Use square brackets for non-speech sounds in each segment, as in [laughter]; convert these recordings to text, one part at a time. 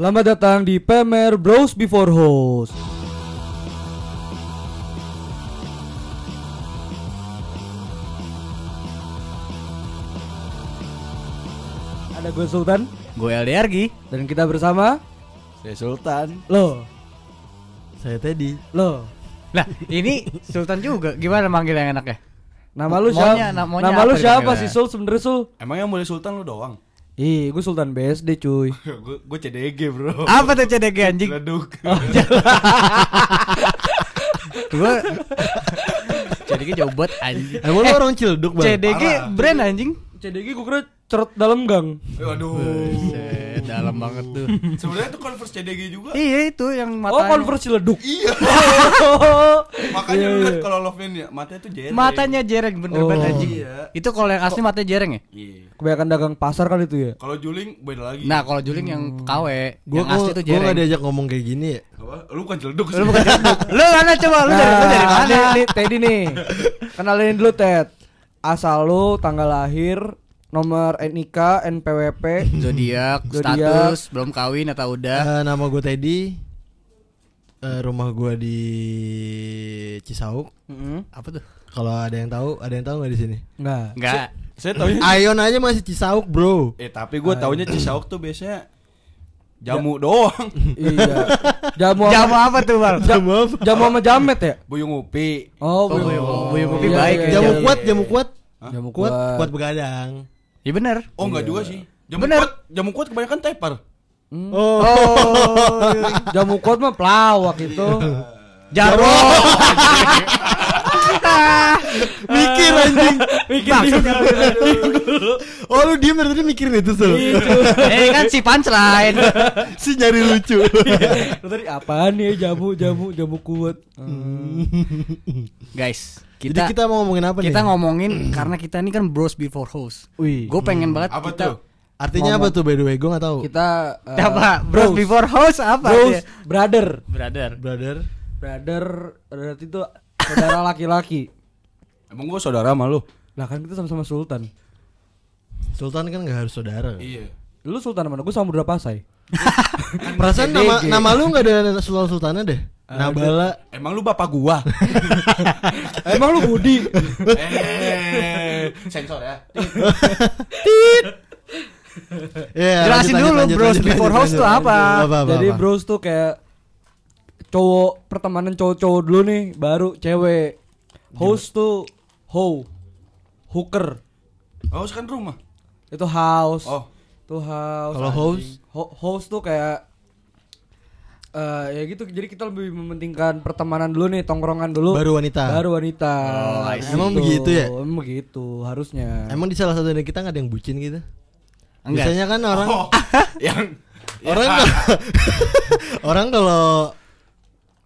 Selamat datang di Pemer Bros Before Host. Ada gue Sultan Gue LDRG. dan kita bersama Saya Sultan. lo, Saya Teddy. lo. Lah, ini Sultan juga. Gimana manggil yang enaknya? Nama lu siapa? Nama lu siapa sih Sul sebenernya Sul? Emang yang boleh Sultan lu doang? Ih, gue Sultan BSD cuy. [laughs] gue gue CDG bro. Apa tuh CDG [laughs] anjing? Leduk. [laughs] Gue CDG jauh banget anjing. Emang lu orang Cilduk bang? CDG Parah. brand anjing. CDG gue kira cerut dalam gang. Waduh. Buset, dalam banget tuh. Sebenarnya itu Converse CDG juga. iya itu yang Oh, matanya. Converse Ciledug. Iya. Oh. [laughs] Makanya lu iya. kalau Love ya matanya tuh jereng. Matanya jereng bener Oh. banget anjing. Iya. Itu kalau yang asli matanya jereng ya? Iya. Kebanyakan dagang pasar kali itu ya. Kalau Juling beda lagi. Nah, kalau juling yang KW, Gue yang asli tuh gue gak jereng. diajak ngomong kayak gini ya. apa? Lu kan celduk Lu bukan jereng. [laughs] Lu mana coba lu dari lu dari mana? Nih, nih, Teddy nih. Kenalin dulu Ted. Asal lu, tanggal lahir, nomor NIK, NPWP. Zodiak, status, belum kawin atau udah. Eh, nama gue Teddy. Eh, rumah gue di Cisauk. Heeh. Apa tuh? Kalau ada yang tahu, ada yang tahu nggak di sini? Enggak. Enggak. Saya taunya Ayon aja masih Cisauk bro. Eh tapi gue taunya Cisauk tuh biasanya jamu doang. [laughs] Iya. Jamu Jamu sama apa tuh, Bang? Jamu apa? jamu sama jamet ya? Buyung upi. Oh, Oh, Buyung- Buyung Upi Iya, baik iya, ya. Jamu iya, kuat, iya. jamu kuat. Jamu Kuat, kuat. kuat begadang. Iya bener. Oh enggak juga sih. Jamu Bener. kuat, jamu kuat kebanyakan tepar. Hmm. Oh. Jamu kuat mah pelawak itu. Jamu. mikir anjing. Mikir [laughs] Oh lu diem dari tadi mikirin itu Sul. eh kan si punchline. [laughs] si nyari lucu. Lu tadi apaan ya jamu jamu jamu kuat? Hmm. Guys, Jadi kita kita mau ngomongin apa nih? kita ngomongin [clears throat] karena kita ini kan bros before host. Wih. Gue pengen banget Apa kita tuh? Artinya apa tuh by the way? Gue nggak tahu. Kita [laughs] eh, apa? Bros before host apa? Bros, dia? brother. Brother. Brother. Brother berarti itu saudara [laughs] laki-laki. Emang gue saudara sama lu? Lah kan kita sama-sama sultan. Sultan kan nggak harus saudara. Iya. Lu sultan mana? Gue Samudra Pasai. [laughs] Perasaan nama nama lu nggak ada sultan sultannya deh. Nabala. Emang lu bapak gua? [laughs] Emang lu Budi? eh, sensor ya. Ya, Jelasin dulu, bros, before host tuh apa? Jadi bros tuh kayak cowok pertemanan cowok-cowok dulu nih, baru cewek. Host tuh ho, hooker. Oh, kan rumah. Itu house. Oh. Itu house. Kalau host? Ho- host tuh kayak eh ya gitu jadi kita lebih mementingkan pertemanan dulu nih tongkrongan dulu Baru wanita. baru wanita Oh. Emang begitu ya? emang begitu harusnya Emang di salah satu dari kita nggak ada yang bucin gitu? Enggak. Biasanya kan orang Oh, [laughs] yang orang Ya. [laughs] kalau- [laughs] orang kalau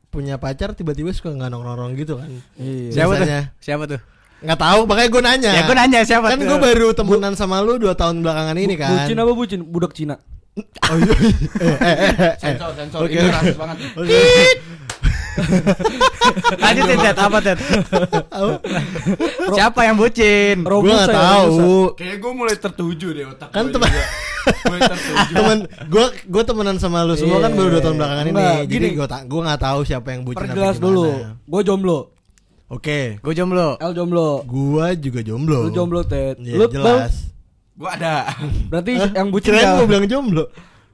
punya pacar tiba-tiba suka nggak nongkrong gitu kan? iya. Siapa tuh? Siapa tuh? Nggak tahu, makanya gue nanya. Ya gue nanya siapa Kan tuh? gue baru temenan sama lu dua tahun belakangan ini kan. bucin apa bucin budak Cina [laughs] Oh iya. Eh, eh, eh, eh. sensor sensor ini rasis banget. [laughs] Oke. Lanjutin Ted, apa Ted? [laughs] Siapa yang bucin? Gue Robusa nggak ya, tahu. Robusa. Kayak gue mulai tertuju deh otak Kan tertuju. temen gue gue temenan sama lu semua kan Iya. baru dua tahun belakangan ini Enggak, jadi gue gue nggak tahu siapa yang bucin apa perjelas gimana. dulu gue jomblo oke Gue jomblo. El jomblo gue juga jomblo lu jomblo Ted Iya, lu Bang? jelas Gue ada. berarti Hah? yang bucin kirain gue bilang jomblo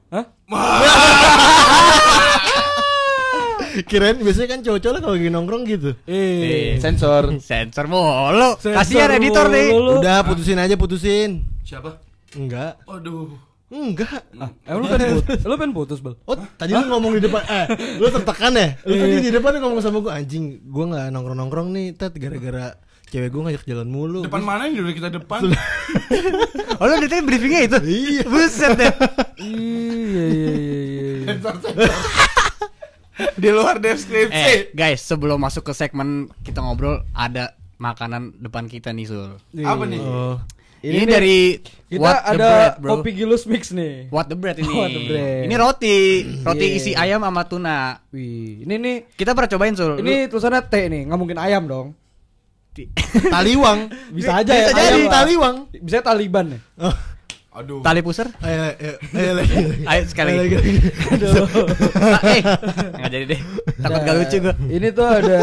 Hah? [laughs] kirain biasanya kan cowok-cowok kalau lagi nongkrong gitu eh Sensor. Sensor mulu. Kasihan editor nih. udah putusin aja putusin Siapa? enggak Aduh. Enggak ah, emang lu pengen putus lu pengen putus bel Oh tadi lu ngomong di depan Eh lu tertekan ya Lu tadi di depan ngomong sama gue Anjing gue gak nongkrong-nongkrong nih Tet gara-gara Cewek gue ngajak jalan mulu Depan mana yang udah kita depan? Oh lu dari briefingnya itu? Iya Buset deh. iya iya iya iya sensor. Di luar deskripsi. Eh guys, sebelum masuk ke segmen kita ngobrol ada makanan depan kita nih Sul. Apa nih? Oh Ini, nih, dari kita What the ada Bread, bro. kopi gilus mix nih What the bread [laughs] ini. What the bread. Ini roti, roti Iya. isi ayam sama tuna. wih ini nih Kita pernah cobain Sul. ini tulisannya T nih nggak mungkin ayam dong [laughs] Taliwang bisa aja Bisa ya jadi ayam taliwang bisa Taliban nih oh. Aduh. [laughs] Tali pusar? Ayo, ayo, ayo lagi. Ayo sekali Ayo lagi. Ah, eh, nggak jadi deh. Takut Nah, gak lucu gua. Ini tuh ada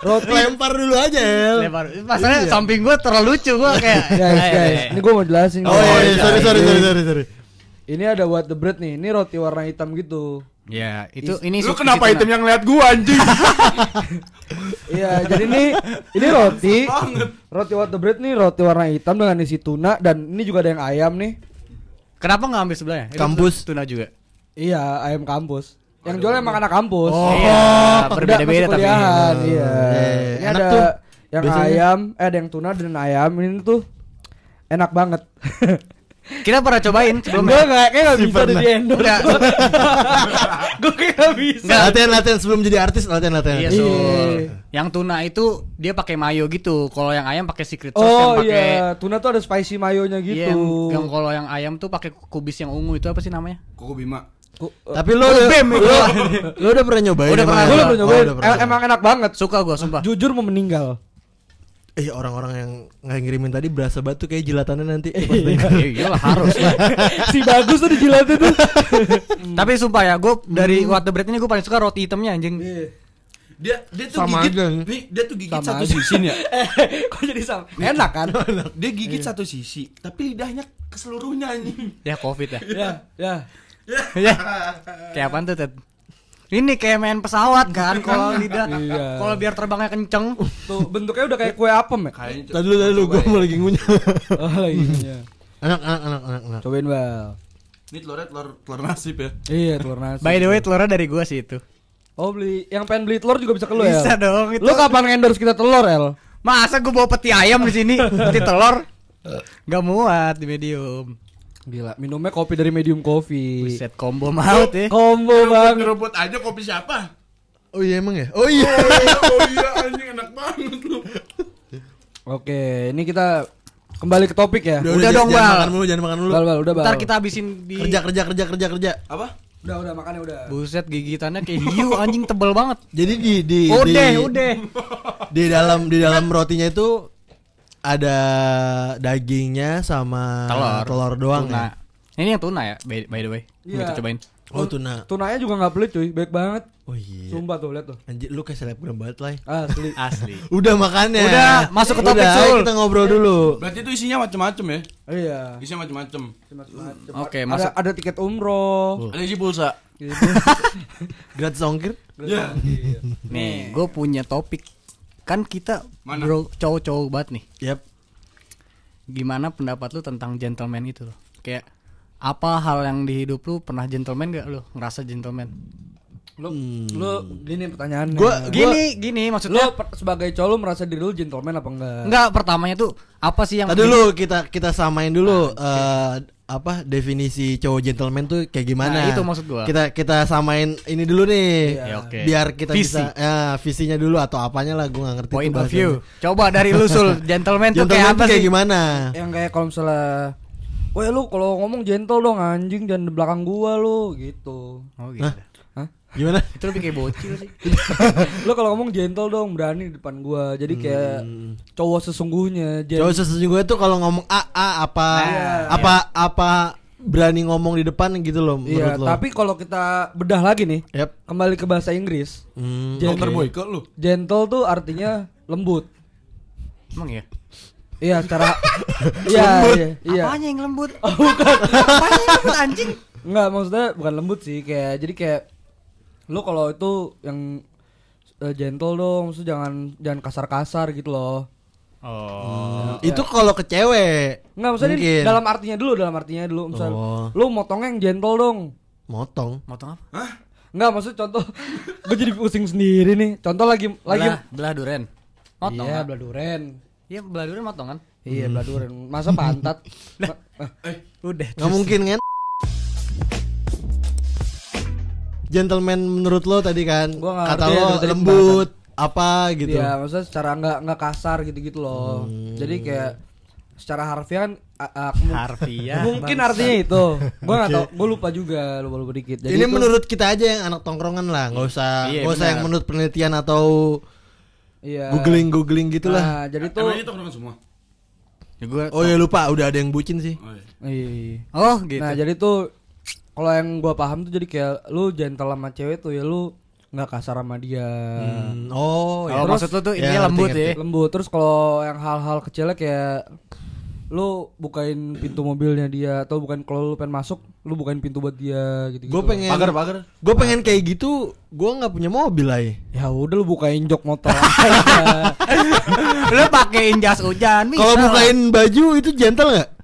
roti. Lempar dulu aja, El. Lebar. Masalahnya Iya. samping gua terlalu lucu gua kayak. Guys, Ayo, guys, ayo. ini gue mau jelasin. Oh iya, iya, iya, sorry, iya. sorry, sorry, sorry, sorry. Ini ada what the bread nih. Ini roti warna hitam gitu. Ya, itu ini Lu kenapa si item yang lihat gua anjing? [laughs] Iya, jadi ini ini roti. Roti what the bread nih roti warna hitam dengan isi tuna dan ini juga ada yang ayam nih. Kenapa nggak ambil sebelahnya? Kampus. tuna juga. Iya, ayam kampus. Yang jual emang anak kampus. Oh. Iya, berbeda-beda masih tapi. Oh, iya. iya. Ini Enak ada tuh. yang Biasanya- ayam, eh ada yang tuna dan ayam. Ini tuh enak banget. [laughs] Kita pernah cobain Gue sebelumnya. gak, kayak gak Si bisa pernah. di endorse Enggak. [laughs] Gue kayak gak bisa Enggak. Latihan, latihan sebelum jadi artis, latihan, latihan. Iya, Iya. Sul. Yang tuna itu dia pakai mayo gitu. Kalau yang ayam pakai secret sauce Oh yang pakai iya, tuna tuh ada spicy mayonya gitu Iya, yang, yang kalau yang ayam tuh pakai kubis yang ungu itu apa sih namanya? Koko Bima. Ku- eh, Tapi lo udah, lo, lo udah pernah nyobain? Udah pernah, Gua udah Oh, nyobain, udah pernah. Em- emang enak banget Suka gua sumpah. Jujur mau meninggal Eh orang-orang yang nggak ngirimin tadi berasa batu kayak jilatannya nanti. [laughs] Iya, iyalah harus lah. [laughs] Si bagus tuh dijilatin tuh [laughs] Tapi sumpah ya, gue dari what the bread ini gue paling suka roti hitamnya anjing. Dia dia tuh Sama gigit. aja. Nih, dia tuh gigit Sama satu aja. sisi nih ya. Eh, Kok jadi sama? Enak kan? Dia gigit satu sisi, tapi lidahnya ke seluruhnya anjing. Ya covid ya, ya ya. Kayak apaan tuh, Ted? Ini kayak main pesawat kan kalau lidah. Iya. Kalau biar terbangnya kenceng. Tuh bentuknya udah kayak kue apem ya? Kayaknya Tadi dulu, tadi dulu, gue mau lagi ngunyah. Oh iya anak, anak, anak, anak, anak. Cobain bal Ini telurnya telur telur nasib ya. Iya telur nasi By the way, telurnya dari gua sih itu. Oh beli, yang pengen beli telur juga bisa ke lu ya? Bisa dong itu. Lu kapan endorse kita telur El? Masa gue bawa peti ayam di sini? [laughs] Peti telur? Gak muat di medium. Gila, minumnya kopi dari medium coffee Buset combo maut ya. Combo banget Ngerebut aja kopi siapa? Oh iya emang ya? Oh iya. oh iya anjing enak banget lu. Oke, ini kita kembali ke topik ya Udah j- dong, jangan Bal. makan mulu, jangan makan dulu. Bal, bal, udah bal Ntar kita habisin di Kerja, kerja, kerja, kerja, kerja. Apa? Udah, udah, makannya udah Buset gigitannya kayak hiu anjing tebel banget. Jadi di di Udah, di, udah. di dalam di dalam rotinya itu ada dagingnya sama Telur. telur doang Tuna. ya. Ini yang tuna ya, by, by the way. Iya. Kita cobain. Oh tuna. Tunanya juga gak pelit cuy, baik banget Oh iya. Sumpah tuh, lihat tuh Anjir lu kayak selebgram banget lah. Asli [laughs] Asli. Udah makannya. Udah, masuk ke topik, Udah, Sul. kita ngobrol dulu. Berarti itu isinya macem-macem ya? Iya Isinya macem-macem. Macem-macem. Oke, ada, masuk. ada tiket umroh Ada isi pulsa. gitu. Gratis ongkir. Ya. Nih, gue punya topik. Kan kita Mana? bro cowok-cowok banget nih. Yap. Gimana pendapat lu tentang gentleman itu loh? Kayak apa hal yang di hidup lu pernah gentleman gak lu? Ngerasa gentleman? Lu, lu gini pertanyaannya Gua- Gini, gini Lu maksudnya per- sebagai cowok lu merasa diri lu gentleman apa enggak? Enggak, pertamanya tuh apa sih yang Tadi dulu kita kita samain dulu eh, apa definisi cowok gentleman tuh kayak gimana? Nah, itu maksud gua. Kita kita samain ini dulu nih. Ya, oke. Biar kita Visi. bisa ya visinya dulu atau apanya lah gua gak ngerti point of view? Coba dari lu sul, [laughs] gentleman tuh Gentleman kayak apa kayak sih? gimana? Yang kayak kalau misalnya Woi lu kalau ngomong gentle dong anjing jangan di belakang gua lu gitu. Oh gitu. Hah? Gimana? Itu lebih kayak bocil sih. [laughs] lu kalau ngomong gentle dong berani di depan gua. Jadi kayak cowok sesungguhnya. Gen- Cowok sesungguhnya tuh kalau ngomong a a apa Iya. apa apa berani ngomong di depan gitu loh Iya, menurut lo. tapi kalau kita bedah lagi nih, Yap. kembali ke bahasa Inggris. Hmm, Dokter oke. Boyke lu. Gentle tuh artinya lembut. Emang ya? Iya, secara Iya, [laughs] iya, iya. Apanya yang lembut? Oh, bukan. Apanya yang lembut anjing? Enggak, maksudnya bukan lembut sih, kayak jadi kayak lu kalau itu yang eh, gentle dong, maksudnya jangan jangan kasar-kasar gitu loh. Oh. Itu kalau ke cewek. Enggak, maksudnya Mungkin. dalam artinya dulu, dalam artinya dulu. Misal, Oh. lu motongnya yang gentle dong. Motong. Motong apa? Enggak, maksud contoh [laughs] gue jadi pusing sendiri nih. Contoh lagi lagi Belah, belah duren. Motong. Iya, kan? belah duren. Iya, belah duren motong kan? Iya, belah duren. Masa pantat? [laughs] Eh, Udah. Gak mungkin kan? Gentleman menurut lo tadi kan Gua nggak kata ya lo lembut apa gitu. Iya, maksudnya secara enggak enggak kasar gitu-gitu loh. Jadi kayak secara harfiah kan [laughs] mu- Harfiah. [laughs] mungkin bangsa. artinya itu. Gua nggak tahu, gua lupa juga, lupa lupa dikit. Jadi Ini itu- menurut kita aja yang anak tongkrongan lah, nggak usah Iya, nggak usah yang menurut penelitian atau iya. googling googling gitulah. Nah, jadi tuh Emang ini tongkrongan semua. Ya gua Oh ya lupa, udah ada yang bucin sih. Oh, iya. Iya. Oh, gitu. Nah jadi tuh kalau yang gua paham tuh jadi kayak lu gentle sama cewek tuh ya lu nggak kasar sama dia. Hmm, oh, ya. maksud lu tuh Ya, ini ngerti, lembut ya. Lembut. Terus kalau yang hal-hal kecilnya kayak lu bukain pintu mobilnya dia atau bukan kalau lu pengen masuk lu bukain pintu buat dia gitu gitu Gue pengen Pagar, pagar. Gue pengen kayak gitu, gue nggak punya mobil lah. ya udah lu bukain jok motor aja. [laughs] lu pakein jas hujan. Kalau bukain baju itu gentle nggak?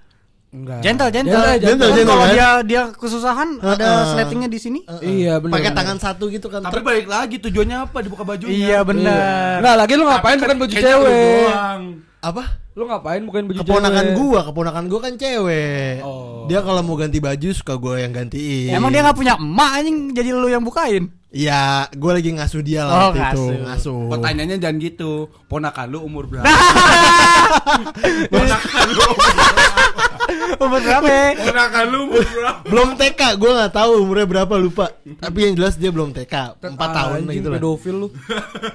Enggak gentle, gentle. Gentle, gentle, Kan gentle, Kalau kan? dia dia kesusahan ada Heeh. sletingnya di sini. iya benar Pakai tangan satu gitu kan. Tapi balik lagi tujuannya apa dibuka bajunya? Iya benar. nah lagi lu ngapain bukan baju lu cewek doang. apa? Lu ngapain bukan baju Keponakan cewek gua, keponakan gua kan cewek. Oh. Dia kalau mau ganti baju suka gua yang gantiin. Emang dia nggak punya emak anjing jadi lu yang bukain. Iya, gua lagi ngasuh dia Oh, lah waktu itu, ngasuh. ngasuh. Pertanyaannya jangan gitu. Ponakan lu umur berapa? [laughs] Ponakan lu umur Umur berapa? Ponakan lu umur berapa? belum TK, gua nggak tahu umurnya berapa lupa. Tapi yang jelas dia belum TK, 4 tahun gitu lah. pedofil lu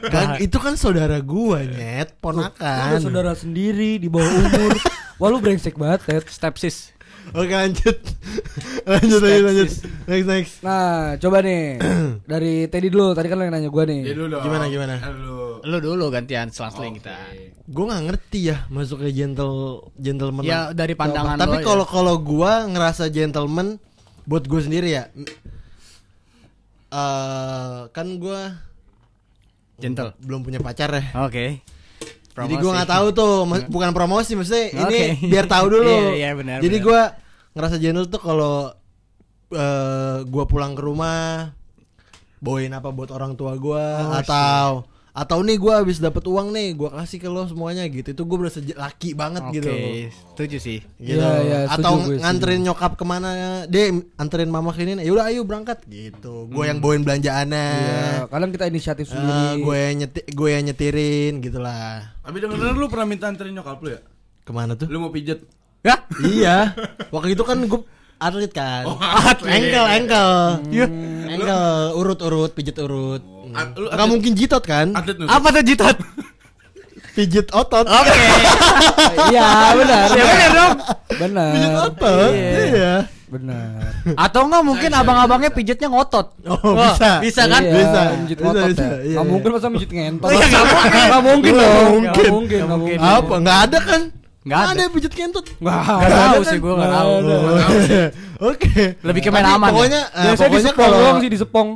Kan itu kan saudara gua, nyet, Lu ponakan. ada saudara sendiri di bawah umur [laughs] wah lu brengsek banget Ted Stepsis. Oke, lanjut. lanjut lanjut lanjut. Next next. Nah, coba nih [clears throat] dari Teddy dulu. Tadi kan lo yang nanya gua nih. Ya dulu dong. Gimana, gimana? Lu. Lu dulu gantian selang-seling kita. Gue nggak ngerti ya masuknya gentle gentleman. Ya dari pandangan Tapi lo kalau ya. kalau gua ngerasa gentleman buat gue sendiri ya. eh kan gua gentle. belum punya pacar ya. Oke. Jadi gua nggak tahu tuh, mas- bukan promosi maksudnya ini Oke. biar tahu [laughs] dulu. Iya, iya, benar, Jadi gua ngerasa gentle tuh kalau eh gua pulang ke rumah bawain apa buat orang tua gua Oh, atau atau nih gua habis dapat uang nih gua kasih ke lo semuanya gitu. Itu gua berasa laki banget Oke, gitu. setuju sih. gitu. Iya, iya, setuju atau gue, nganterin nyokap ke mana? Deh anterin mama ke ini ya udah ayo berangkat. Gitu. Gue yang bawain belanjaannya. Iya, kadang kita inisiatif Eh, sendiri. gue yang nyeti, gue yang nyetirin gitulah. Tapi denger lu pernah minta anterin nyokap lu ya? ke mana tuh? Lu mau pijet? Ya, iya. Waktu itu kan gue atlet kan. Oh, atlet. engkel engkel Iya. engkel urut urut pijet urut lu nggak mungkin jitot kan Atlet apa tuh jitot? pijet otot Oke. [laughs] Iya, benar. Ya benar dong. Benar. pijet otot Iya. iya Benar. Atau enggak mungkin abang-abangnya pijetnya ngotot. oh bisa Bisa kan? Iya, Bisa, bisa, otot bisa, ya. iya, iya. mungkin masa mijit ngentot. Oh, iya, nggak mungkin. Nggak mungkin dong. mungkin. Nggak mungkin. Apa nggak ada kan Nggak ada. pijet kentut Nggak Nggak ada tahu kan? sih gua nggak Nggak tahu. ada. oke Lebih ke main Tapi aman ya? pokoknya eh, Biasanya di kalau doang sih di Sepong.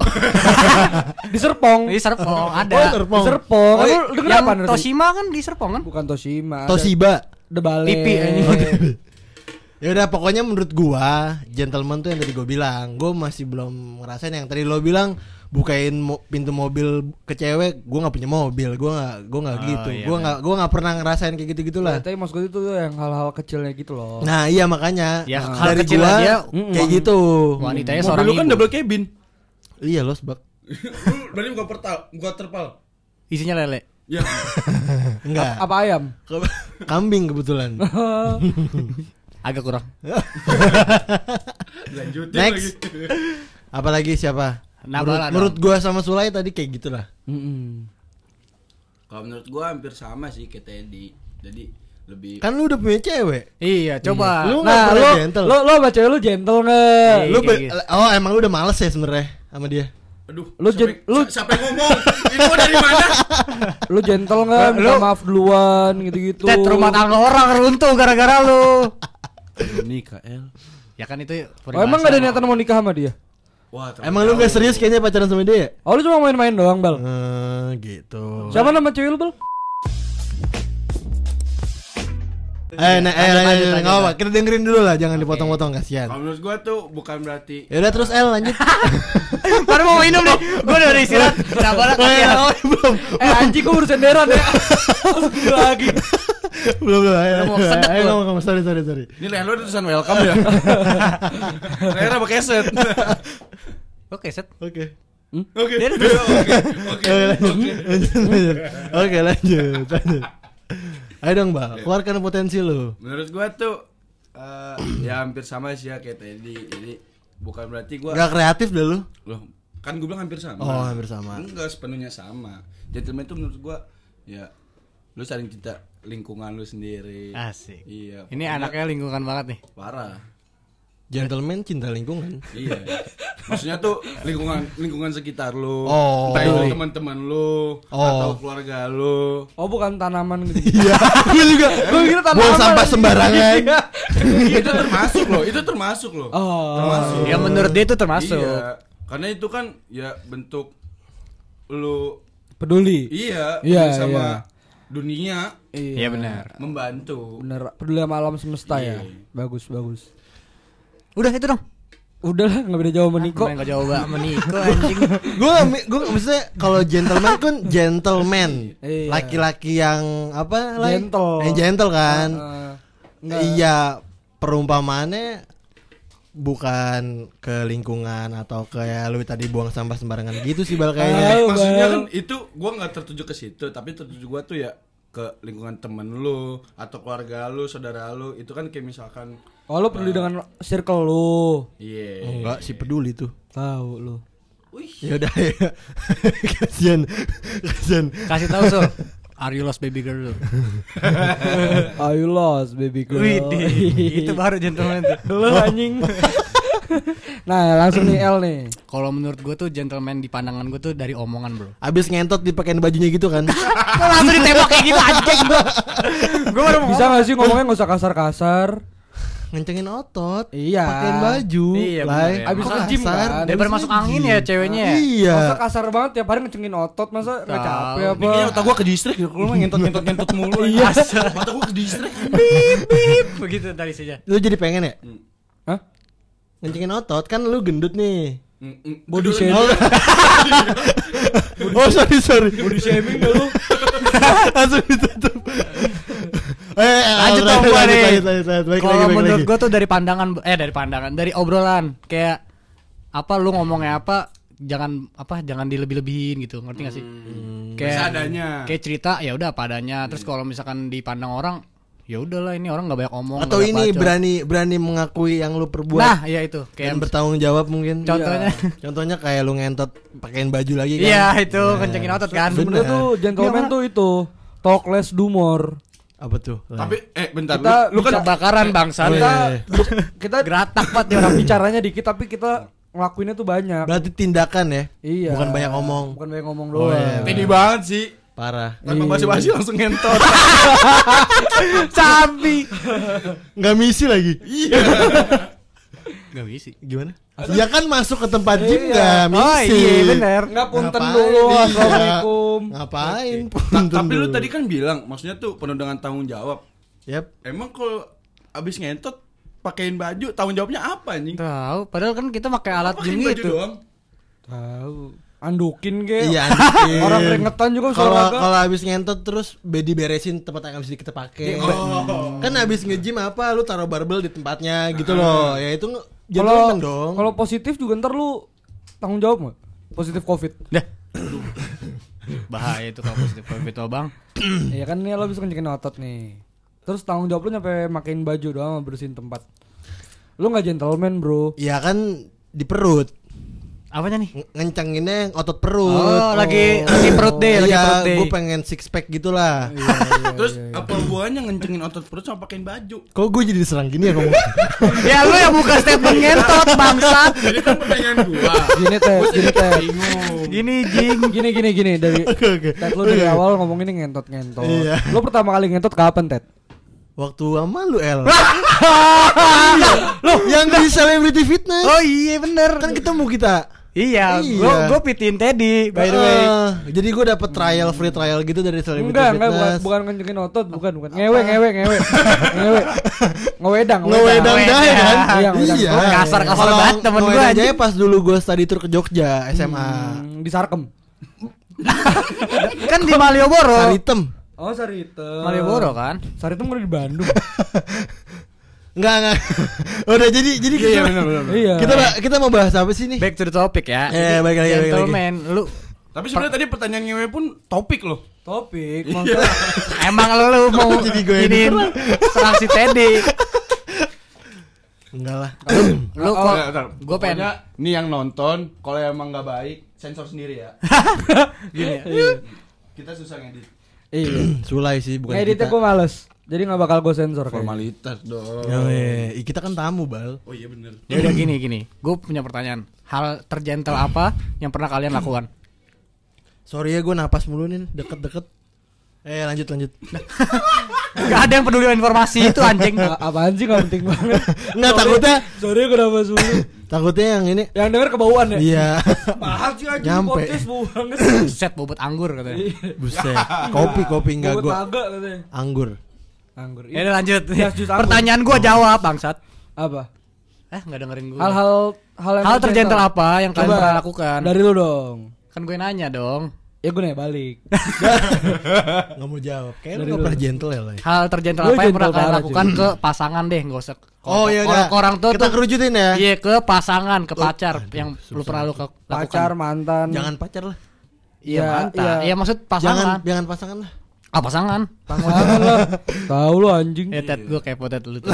[laughs] di Serpong. Di Serpong ada. Oh, Serpong. Di Serpong. Oh, Lu iya. apa? Toshima kan di Serpong kan? Bukan Toshima. ada Toshiba The Ballet. TV, anjing. Ya udah pokoknya menurut gua gentleman tuh yang tadi gua bilang, gua masih belum ngerasain yang tadi lo bilang bukain mo- pintu mobil ke cewek, gua nggak punya mobil, gua nggak gua nggak Oh, gitu, iya, gua nggak gua nggak pernah ngerasain kayak gitu gitulah. Tapi maksud gue itu tuh yang hal-hal kecilnya gitu loh. Nah iya makanya Ya, Nah, hal dari kecil gua aja, kayak gitu. Wanitanya Mobil seorang lu kan ibu. double cabin. Iya lo sebab [laughs] Berarti bukan pertal, bukan terpal. Isinya lele. Ya. [laughs] enggak Apa ayam? kambing kebetulan. [laughs] Agak kurang. Lanjutin Next. lagi. Apalagi siapa? Nabala menurut, menurut gua sama Sulai tadi kayak gitulah. Mm-mm. Kalau menurut gua hampir sama sih kayak Teddy. Jadi lebih Kan lu udah punya cewek. Iya, coba. Lu nggak Nah, lo, gentle. lo, lo sama cewek lu gentle nggak? Iya. Lu gitu. oh emang lu udah males ya sebenarnya sama dia? Aduh, Lu siapa, jen- lu- siapa yang ngomong? Info dari mana? [laughs] Lu gentle nggak? Minta Lu- maaf duluan gitu-gitu. Tet rumah tangga orang runtuh gara-gara lu. Nikah, El. Ya kan itu Oh, emang gak ada niatan mau nikah sama dia? Wah, Emang lu gak serius kayaknya pacaran sama dia ya? Oh, lu cuma main-main doang, Bal. Eh, gitu. Siapa nama cewek lu, Bal? Eh, nah, eh, Lanjut, lanjut, lanjut, nggak lanjut. apa, kita dengerin dulu lah, jangan dipotong-potong kasihan. Kalau menurut gua tuh bukan berarti Ya udah terus El lanjut. [laughs] Baru mau minum nih. Gua udah istirahat. [laughs] Kenapa lah? Iya, belum. Eh, anjing gua baru senderan ya. [laughs] Lagi. Belum belum. Mau kesedek ayo gua. ngomong ngomong sorry sorry sorry. Ini leher lu ada tulisan welcome ya? [laughs] leher apa keset? Oke, set. Oke. Oke. Dia Oke. Oke. Oke lanjut. Lanjut, lanjut. Oke lanjut. lanjut. Ayo dong, Bang. Keluarkan potensi lu. Menurut gua tuh eh, ya hampir sama sih ya kayak Teddy. Jadi bukan berarti gua Gak kreatif dah lu. loh kan gue bilang hampir sama. Oh, hampir sama. Enggak sepenuhnya sama. Gentleman itu menurut gua ya lu saling cinta lingkungan lu sendiri. Asik. Iya. Ini pokoknya anaknya lingkungan banget nih. parah. Gentleman cinta lingkungan. Iya. Maksudnya tuh lingkungan lingkungan sekitar lu. Oh. Entah itu teman-teman lu Oh. atau keluarga lu. Oh bukan tanaman gitu. [laughs] Iya, gue juga. Gue kira tanaman. Buang sampah sembarangan. [laughs] itu termasuk loh, itu termasuk loh. Oh. Termasuk. Ya menurut dia itu termasuk. Iya. Karena itu kan ya bentuk lu Peduli. iya, Iya, sama iya. Dunia Iya benar. membantu. Bener. Peduli sama alam semesta ya. Iya. Bagus bagus. Udah itu dong. Udah lah nggak beda jauh sama Niko. Enggak jauh banget sama Niko [laughs] anjing. gue gue maksudnya kalau gentleman kan gentleman Iya. laki-laki yang apa Lai? Gentle. yang gentle kan Eh, nggak. iya perumpamaannya bukan ke lingkungan atau kayak lu tadi buang sampah sembarangan gitu sih bal kayaknya Tahu, Maksudnya Bang. kan itu gua nggak tertuju ke situ, tapi tertuju gua tuh ya ke lingkungan temen lu atau keluarga lu, saudara lu. Itu kan kayak misalkan Oh lu peduli dengan circle lu. iya. enggak sih peduli tuh Tahu lu. ya udah ya [laughs] kasian kasian Kasih tahu Sul. [laughs] Are you lost baby girl? [laughs] Are you lost baby girl? Widih, itu baru gentleman tuh. [laughs] Lu anjing. [laughs] nah, langsung nih L nih. Kalau menurut gue tuh gentleman di pandangan gue tuh dari omongan bro. abis ngentot dipakein bajunya gitu kan langsung ditembak kayak gitu anjing gue. Gue baru mau Bisa gak sih ngomongnya gak usah kasar-kasar? Ngencengin otot Iya. pakein baju Iya, bener ya. Abis kasar? kan? Daripada masuk angin ya ceweknya. ya. iya Masa kasar banget tiap hari ngecengin otot masa gak Tahu. capek Ini apa? kayaknya otak gua ke distrik ya, kalau ngentot ngentot ngentot mulu. [laughs] Iya. Otak gua ke distrik. [laughs] Bip bip begitu dari saja. lu jadi pengen ya Hah? ngencengin otot kan lu gendut nih Mm, mm. Body shaming. [laughs] oh sorry sorry Body shaming gak lu? langsung ditutup eh, Lanjut lanjut, dong gua lanjut, nih. Kalau menurut gue tuh dari pandangan eh dari pandangan dari obrolan kayak apa lu ngomongnya apa jangan apa jangan dilebih-lebihin gitu ngerti gak sih? Kayak Seadanya. kayak cerita ya udah apa adanya. Terus kalau misalkan dipandang orang ya udahlah ini orang nggak banyak omong. atau ini bacot. berani berani mengakui yang lu perbuat Nah, ya itu dan kayak bertanggung jawab mungkin Contohnya. Iya. contohnya kayak lu ngentot pakein baju lagi kan Iya itu kencengin otot kan. Sebenernya tuh gentleman tuh itu talk less do more. Apa tuh Tapi eh bentar Kita- lu, lu kan kebakaran bangsa. Oh, Kita iya, kita Geratak banget dia orang bicaranya dikit tapi kita ngelakuinnya tuh banyak. berarti tindakan ya Iya. bukan banyak ngomong Bukan banyak ngomong Oh, doang. iya. pede banget sih. parah Tanpa basi-basi langsung ngentot. [laughs] Sabi. nggak misi lagi Gak bisa. gimana ya kan masuk ke tempat gym Iya. nggak Oh misi iya bener. Enggak punten dulu. Iya. Assalamualaikum. ngapain punten tapi lu tadi kan bilang maksudnya tuh penuh dengan tanggung jawab. Yap. Emang kalau abis ngentot pakein baju tanggung jawabnya apa anjing? Tahu, padahal kan kita pakai alat Pakein gym baju gitu. doang. Tahu. Andukin ke. Iya, [laughs] anjukin. Orang keringetan juga Kalau kalau habis ngentot terus bedi beresin tempat yang habis kita pakai. Oh. Kan habis nge-gym apa lu taruh barbel di tempatnya gitu loh. Ya itu Kalau gentleman dong. kalau positif juga ntar lu tanggung jawab nggak? Positif covid. Dah. [laughs] Bahaya itu kalau positif covid tuh bang. [clears throat] Iya kan nih lo bisa kencengin otot nih. Terus tanggung jawab lu nyampe makein baju doang bersihin tempat. Lu nggak gentleman bro. ya kan di perut. Apanya nih? Nge- Ngencenginnya yang otot perut. Oh, lagi lagi perut deh, lagi iya, perut deh. gue pengen six pack gitulah. [laughs] Terus apa hubungannya ngencengin otot perut sama pakein baju? Kok gue jadi diserang gini ya ngomong? [laughs] ya lu yang buka statement ngentot bangsat. Jadi kan pertanyaan gua. Gini teh, gini teh. Gini jing. Gini gini gini dari [laughs] Oke oke. Ted lu dari awal ngomong ini ngentot ngentot. Iya. Lu pertama kali ngentot kapan Ted? Waktu sama lu El. Iya. Loh, yang di celebrity fitness. Oh iya bener. Kan ketemu kita. Iya, Iya. gua gua pitin Teddy by the way. Ah, jadi gue dapet trial free trial gitu dari celebrity Enggak, enggak bukan, fitness. bukan kencengin otot, bukan, bukan. Ngewe, ngewe, ngewe. [laughs] ngewe. Ngewedang, Ngewedang Ngewedang. dah kan? Iya. Iya. Kasar-kasar Kalau banget temen ngewedang anjing. aja pas dulu gue study tour ke Jogja SMA. Hmm, di Sarkem. kan di Malioboro. Saritem. Oh, Saritem. Malioboro kan? Saritem udah di Bandung. [laughs] Enggak enggak. [laughs] Udah jadi jadi kita, iya. kita kita mau bahas apa sih nih? Back to the topic ya. Eh, balik lagi, balik lagi. Gentleman, lu Tapi sebenarnya tadi pertanyaan ngewe pun topik loh. Topik, maksudnya [laughs] emang lu mau [laughs] Jadi gue ini serang si Teddy. Enggak lah. Lu [clears throat] Oh, kok ntar. gua pengen nih yang nonton kalau emang nggak baik sensor sendiri ya. gini ya. Kita susah ngedit. Iya. [clears throat] Sulai sih bukan Ngeditnya kita. gue males. Jadi nggak bakal gue sensor kayaknya. Formalitas dong. Oh, iya. Ih, Kita kan tamu, Bal. Oh iya bener. Ya udah gini gini. Gue punya pertanyaan. Hal tergentle apa yang pernah kalian lakukan? Sorry ya gue napas mulu nih deket-deket. Eh lanjut lanjut. [laughs] Gak ada yang peduli informasi itu anjing. A- apaan sih gak penting banget. [laughs] Nggak takutnya Sorry gue nafas dulu. Takutnya yang ini. Yang denger kebauan ya? Iya. [laughs] Mahal sih aja Nyampe. podcast bau banget. [laughs] Set bobot anggur katanya. Buset. [laughs] Kopi kopi enggak gue. Anggur. Anggur. Ya udah lanjut. Anggur. Pertanyaan gue jawab bangsat. Apa? Eh nggak dengerin gue. Hal-hal hal yang Hal tergentle apa yang kalian pernah lakukan? Dari lu dong. Kan gue nanya dong. Ya gue nanya balik. Nggak mau jawab. Kayaknya lu lu. pernah gentle ya. Hal tergentle Gue apa yang pernah kalian lakukan ke pasangan deh, nggak usah. Oh iya orang, udah. orang tuh Kita tuh- kerucutin ya. Iya ke pasangan, ke pacar yang lu pernah lu ke- lakukan. Pacar, mantan. Jangan pacar lah. Iya, Ya, mantan. iya. Iya maksud Jangan pasangan. jangan pasangan lah. Ah pasangan. pasangan lah. [laughs] Tahu lu anjing. Ya Ted gue kepo Ted dulu tuh. [laughs]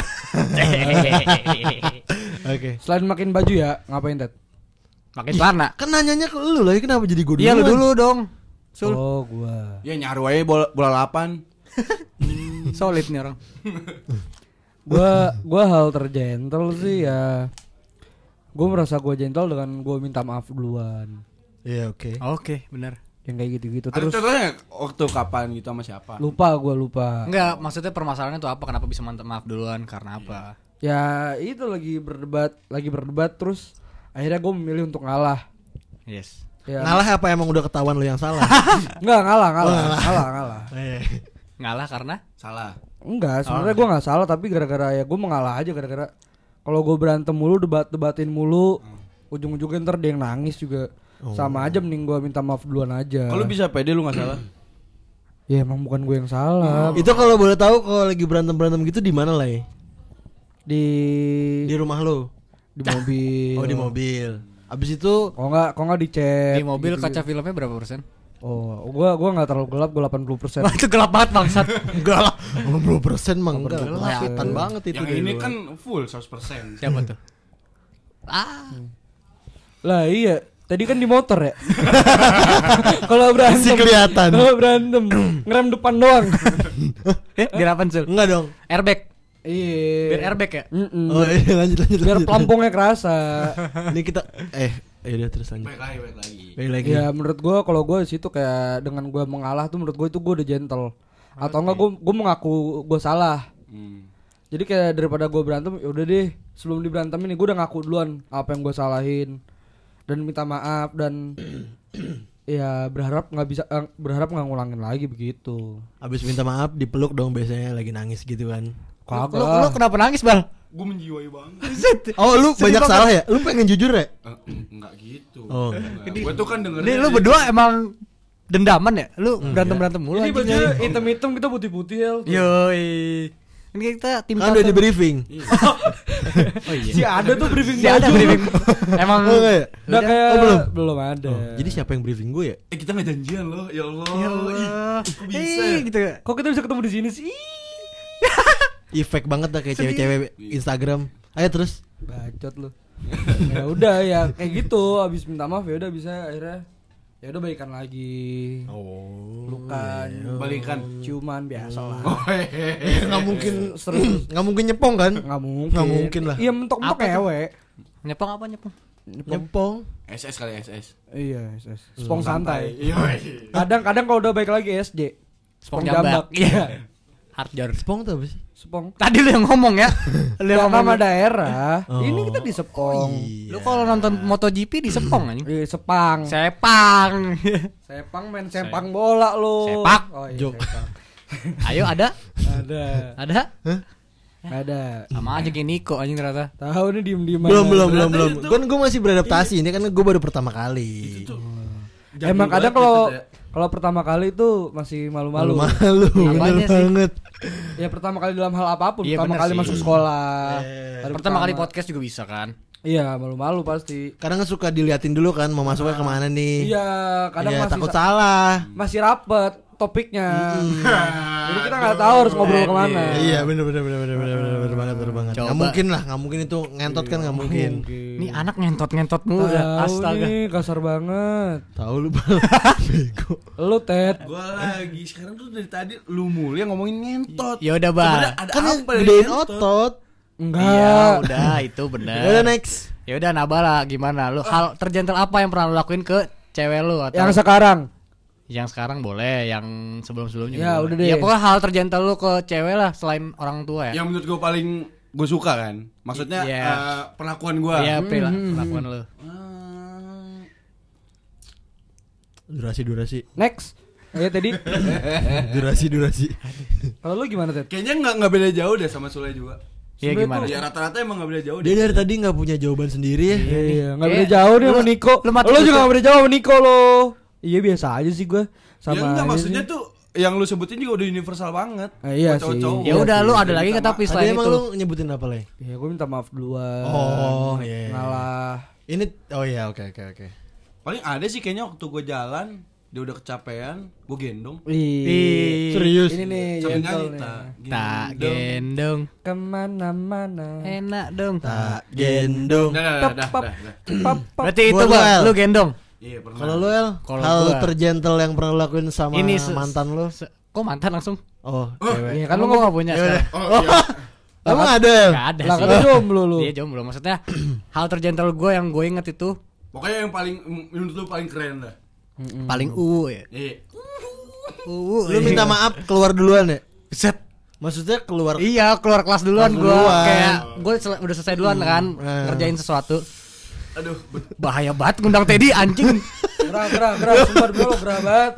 Oke. Selain makin baju ya, ngapain Ted? Makin celana. Kan nanyanya ke lu lah, kenapa jadi gue Iya lu dulu dong. Sul. Oh, gua. Ya nyaru aja bola, bola lapan. [laughs] Solid nih orang. Gua gua hal tergentle sih ya. Gua merasa gua gentle dengan gua minta maaf duluan. Iya, oke. Oke, benar. Yang kayak gitu-gitu Ada terus contohnya waktu kapan gitu sama siapa? lupa gua lupa. Enggak, maksudnya permasalahannya tuh apa? Kenapa bisa minta maaf duluan? Karena apa? Ya itu lagi berdebat, lagi berdebat terus akhirnya gue memilih untuk ngalah. Yes. Ya. Ngalah apa emang udah ketahuan lu yang salah? [laughs] Enggak ngalah, ngalah, ngalah, ngalah. [laughs] Eh. Ngalah karena Salah. Enggak, sebenarnya gua nggak salah tapi gara-gara ya gue mengalah aja gara-gara kalau gue berantem mulu debat-debatin mulu ujung-ujungnya ntar dia yang nangis juga sama aja mending gue minta maaf duluan aja. Kalau bisa pede lu nggak salah. Ya emang bukan gue yang salah. Itu kalau boleh tahu kalau lagi berantem-berantem gitu di mana, Lay? Di Di rumah lu. di mobil. Oh, di mobil. Abis itu Kok nggak kok nggak di chat. di mobil kaca filmnya berapa persen? Oh, gua gua nggak terlalu gelap, gua 80%. Wah, itu gelap banget bangsat. enggak lah. 80% mah enggak. persen. Kelihatan banget itu Yang ini luar. kan full 100%. Siapa tuh? Ah, Lah iya, tadi kan di motor ya. [laughs] Kalau berantem Masih kelihatan. Kalau berantem ngerem depan doang. [laughs] eh, apa sul? Enggak dong. Airbag. Iya. Biar airbag ya? Mm-mm. Oh, iya, lanjut lanjut. Biar pelampungnya kerasa. [laughs] Ini kita eh ya udah terus lanjut. Baik lagi, baik lagi. Baik lagi. Ya menurut gua kalau gua di situ kayak dengan gua mengalah tuh menurut gua itu gua udah gentle. Atau enggak gua gua mengaku gua salah. Hmm. Jadi kayak daripada gua berantem ya udah deh sebelum diberantemin nih gua udah ngaku duluan apa yang gua salahin dan minta maaf dan [coughs] ya berharap nggak bisa eh, berharap nggak ngulangin lagi begitu. Abis minta maaf dipeluk dong biasanya lagi nangis gitu kan. Lu, lu, lu kenapa nangis, Bal? Gue menjiwai banget. Oh, lu Sedih banyak banget. salah ya? Lu pengen jujur ya? Eh, enggak gitu. Oh. Gue tuh kan dengerin. Ini lu berdua emang dendaman ya? Lu berantem-berantem mulu Ini anjing. baju hitam-hitam kita putih-putih ya. Yoi. Ini kita tim Kan udah di briefing. Oh iya. Si ada tuh briefing Si ada briefing. Emang Oh, enggak ya? Udah kayak Oh, belum? belum ada. Oh, jadi siapa yang briefing gue ya? Eh kita nggak janjian loh, ya Allah. Ya Allah. Ih, kok bisa? Eh, gitu. Kok kita bisa ketemu di sini sih? [laughs] Efek banget dah kayak cewek-cewek Instagram. Ayo terus. Bacot lu. [laughs] ya udah ya kayak gitu habis minta maaf ya udah bisa akhirnya ya udah baikan lagi. Oh. Lukan, Balikan. ciuman biasa lah. Oh, hehehe. [laughs] Nggak mungkin Terus [clears throat] nggak mungkin nyepong kan? nggak mungkin. Nggak mungkin lah. Iya mentok-mentok Apa tuh? ewe. Nyepong apa nyepong? Nyepong. SS kali SS. Iya, yes. Spong santai. Iya. Kadang-kadang kalau udah baik lagi SD. Spong jambak. Iya. [laughs] Hard jar. Spong tuh apa sih? Spong. Tadi lu yang ngomong ya. [laughs] Lu yang nama daerah. Oh. Ini kita di Sepong. Iya. Lu kalau nonton MotoGP di Sepong anjing. Iya, Sepang. Sepang. [laughs] Sepang main sepang bola lo. Sepak. Oh iya, Jok. sepak. [laughs] Ayo ada? Ada. Ada? Ada. Sama aja kayak Niko anjing ternyata. Tahu nih diem-diem Belum aja. belum belum belum. Kan gue masih beradaptasi. Ini kan gue baru pertama kali. Emang kadang kalau kalau pertama kali itu masih malu-malu. Malu-malu. Bener sih? banget. Ya pertama kali dalam hal apa pun, Iya, pertama kali sih. masuk sekolah. Eh, Hari Pertama kali podcast juga bisa kan? Iya, malu-malu pasti. Kadang kan suka diliatin dulu kan mau masuknya ke mana nih. Iya, kadang Iya, masih takut sa- salah. masih rapet. Topiknya. [laughs] Jadi kita nggak tahu harus ngobrol ke mana. Iya bener bener bener bener bener bener bener banget bener banget. Coba. Gak mungkin lah, gak mungkin itu ngentot kan gak mungkin. Ini anak ngentot-ngentot mulu ya. Tahu Astaga. nih kasar banget. Tahu lu [laughs] bego. Lu Ted. Gua lagi sekarang tuh dari tadi lu mulu yang ngomongin ngentot. Ya udah, ada Kan apa gedein ngentot? otot. Iya, Enggak. udah itu Ya benar. udah next. Ya udah Nabala gimana? Lu hal tergentle apa yang pernah lu lakuin ke cewek lu atau Yang sekarang. Yang sekarang boleh, yang sebelum-sebelumnya Ya, boleh. udah deh. Ya pokoknya hal tergentle lu ke cewek lah selain orang tua ya. Yang menurut gua paling gue suka kan. Maksudnya Iya. eh, perlakuan gua. Iya, Hmm, perlakuan lu. Eh, Durasi durasi. Next. Ya tadi. [laughs] Durasi durasi. Kalau lu gimana Ted? Kayaknya nggak nggak beda jauh deh sama Sule juga. Iya gimana? Ya rata-rata emang nggak beda jauh Dia deh. dari tadi nggak punya jawaban sendiri ya. Iya, iya. Nggak Kayak beda jauh nih lu- sama Niko. Lu juga nggak beda jauh sama Niko lo. Iya biasa aja sih gue. Sama ya enggak maksudnya sih. tuh yang lu sebutin juga udah universal banget. Eh, iya Buat sih. Ya Iya udah lu ada lagi nggak tapi selain emang itu? lu nyebutin apa lagi? Ya gue minta maaf duluan. Oh, iya. Ngalah. Ini oh iya oke oke oke. Paling ada sih kayaknya waktu gue jalan dia udah kecapean, gue gendong. Ih. Serius. Ini nih nyanyi tak Tak gendong. gendong. Ke mana-mana. Enak dong. Tak gendong. Dah, pap, dah, dah. pap, pap. Berarti itu El. lu gendong. Iya pernah. Kalau lu El, Kalau hal gua- tergentle yang pernah lakuin sama Ini se- mantan lu? Se- Kok mantan langsung? Oh, cewek. Iya kan lu nggak punya Ya udah. sekarang. Oh iya. [laughs] Emang ada? Gak ada Lah sih. lu jomblo lu. Iya jomblo maksudnya [clears throat] hal tergentle gue yang gue inget itu Pokoknya yang paling menurut lu paling keren dah. paling u ya. Iya. U. Lu minta maaf keluar duluan ya? Set. Maksudnya keluar Iya keluar kelas duluan gue kayak gue udah selesai duluan kan eh. ngerjain sesuatu Aduh, bahaya banget ngundang Teddy anjing Gerah, gerah, gerah. Sumpah demi lo gerah banget.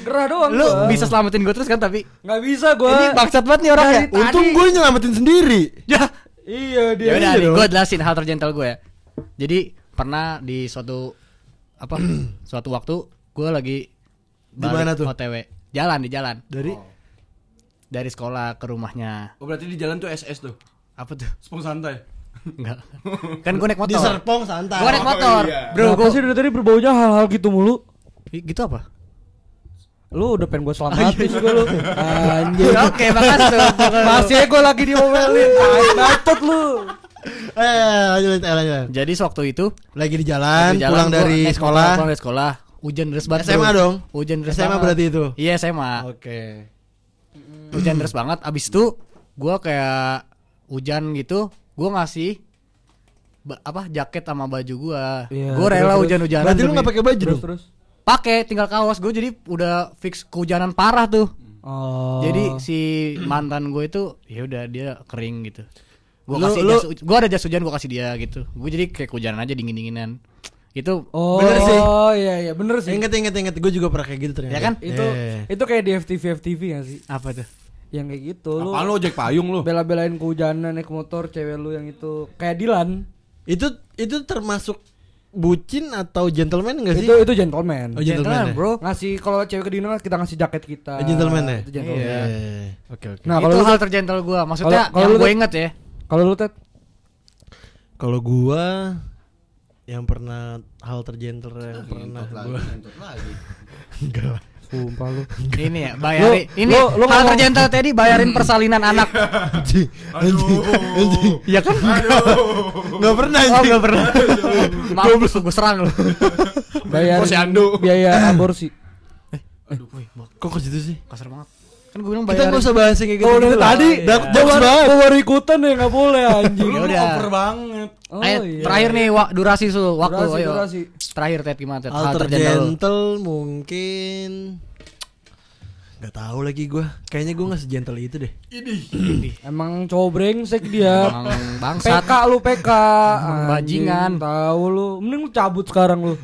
Gerah doang lu gua. bisa selamatin gue terus kan tapi Nggak bisa gue. ini bangsat banget nih orang ya Untung gue nyelamatin sendiri. ya Iya dia. ya udah iya gue jelasin hal tergentle gue ya jadi pernah di suatu apa [clears throat] suatu waktu gue lagi Di mana tuh? OTW jalan di jalan Dari dari sekolah ke rumahnya oh berarti di jalan tuh SS tuh. apa tuh Spong santai. Enggak kan gue naik di motor Serpong santai. gue naik motor iya. bro gue sih dari tadi berbaunya hal-hal gitu mulu. gitu apa Lu udah pengen gue selamatin juga lu. Anjir. oke makasih Masih gue lagi diomelin. Bacot lu. Eh, lanjut lanjut lanjut. jadi sewaktu itu Lagi di jalan, di jalan pulang dari naik motor, sekolah. pulang dari sekolah hujan deras banget SMA bro. dong? hujan deras SMA banget. berarti itu? iya SMA Oke. hujan deras banget abis itu gue kayak hujan gitu gue ngasih ba- apa jaket sama baju gue Iya, gue rela terus- hujan-hujanan Berarti lu demi- nggak pakai baju Terus dong? terus. pakai tinggal kaos gue jadi udah fix kehujanan parah tuh Oh. jadi si mantan gue itu ya udah dia kering gitu gue Lu- kasih lu- jas gue ada jas hujan gue kasih dia gitu gue jadi kayak kehujanan aja dingin dinginan itu Oh, Bener sih. iya iya bener sih. Ingat ingat ingat, gue juga pernah kayak gitu ternyata. Ya kan? Itu Eh. itu kayak di FTV FTV gak sih? apa tuh Yang kayak gitu lu. Apa lu ojek payung lu? Bela-belain kehujanan naik motor cewek lu yang itu kayak Dilan. Itu itu termasuk bucin atau gentleman enggak sih? Itu itu gentleman. Oh, gentleman, Gentleman, ya? bro Ngasih kalau cewek ke dinner kita ngasih jaket kita. Oh, gentleman ya? Itu gentleman. Iya. Eh, Oke oke. Nah, itu kalau lu hal tergentle gue maksudnya Kalau- kalau yang gue inget ya kalau lu Ted Kalau gua yang pernah hal tergentle yang pernah gua [laughs] enggak lah. Sumpah lu. ini ya bayarin Lu- ini lu- lu hal tadi bayarin persalinan anak. [laughs] Anjing, anjing, ya kan? Enggak pernah oh anjing. gak pernah. Maaf gue serang lu. Bayar Posyandu. biaya aborsi. aduh woi bak- Kok ke situ sih? kasar banget kan gue bilang Kita bayarin enggak usah bahas yang kayak gitu. Oh, dari tadi Dark gua jokes banget. gua baru ikutan ya nggak boleh [laughs] anjing. Lu Ya udah. over banget. Oh, Ayo, iya. terakhir nih wa- durasi su waktu Durasi, ayo durasi. terakhir Ted gimana Ted Hal hal tergentle lu. tergentle mungkin Gak tahu lagi gua. Kayaknya gua gak segentle itu deh. Emang cowok brengsek dia. Emang bangsat PK lu PK. Emang bajingan. Tahu lu. Mending lu cabut sekarang lu.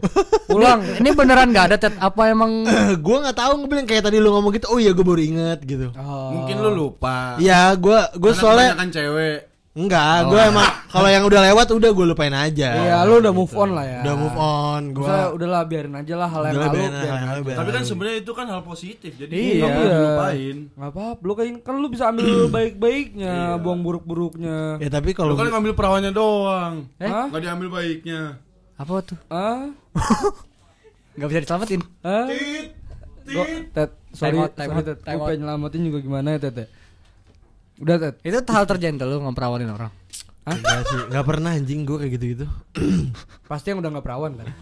Pulang. ini beneran gak ada Ted apa emang [clears throat] gua nggak tahu ngebilang kayak tadi lu ngomong gitu. Oh iya gua baru inget gitu. Oh. Mungkin lu lupa. Iya, gua gua Karena soalnya kebanyakan cewek. Enggak, gua emang kalau yang udah lewat udah gua lupain aja. Iya, lu udah move on lah ya. Udah move on, Gua gua udahlah biarin aja lah hal yang lalu. biarin aja, biarin hal yang aja. lalu, biarin Tapi kan sebenarnya itu kan hal positif. Jadi Iya. nggak perlu dilupain. Nggak apa-apa, lu kan kan lu bisa ambil [clears throat] baik-baiknya, buang buruk-buruknya. Ya tapi Lu kalau kan ngambil perawannya doang. Eh? Hah? Nggak diambil baiknya. apa tuh Hah? [laughs] nggak bisa diselamatin Hah? Tit. Gua, Tet, sorry, Time out, time sorry Tet. out. pengen nyelamatin juga gimana ya Tet ya? Udah Tet. Itu hal tergentle lu ngeperawanin orang. Enggak sih, enggak pernah anjing gue kayak gitu-gitu. Pasti yang udah nggak perawan kan?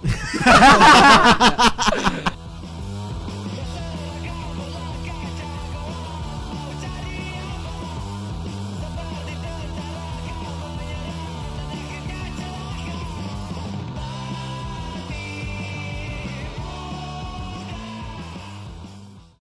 [laughs]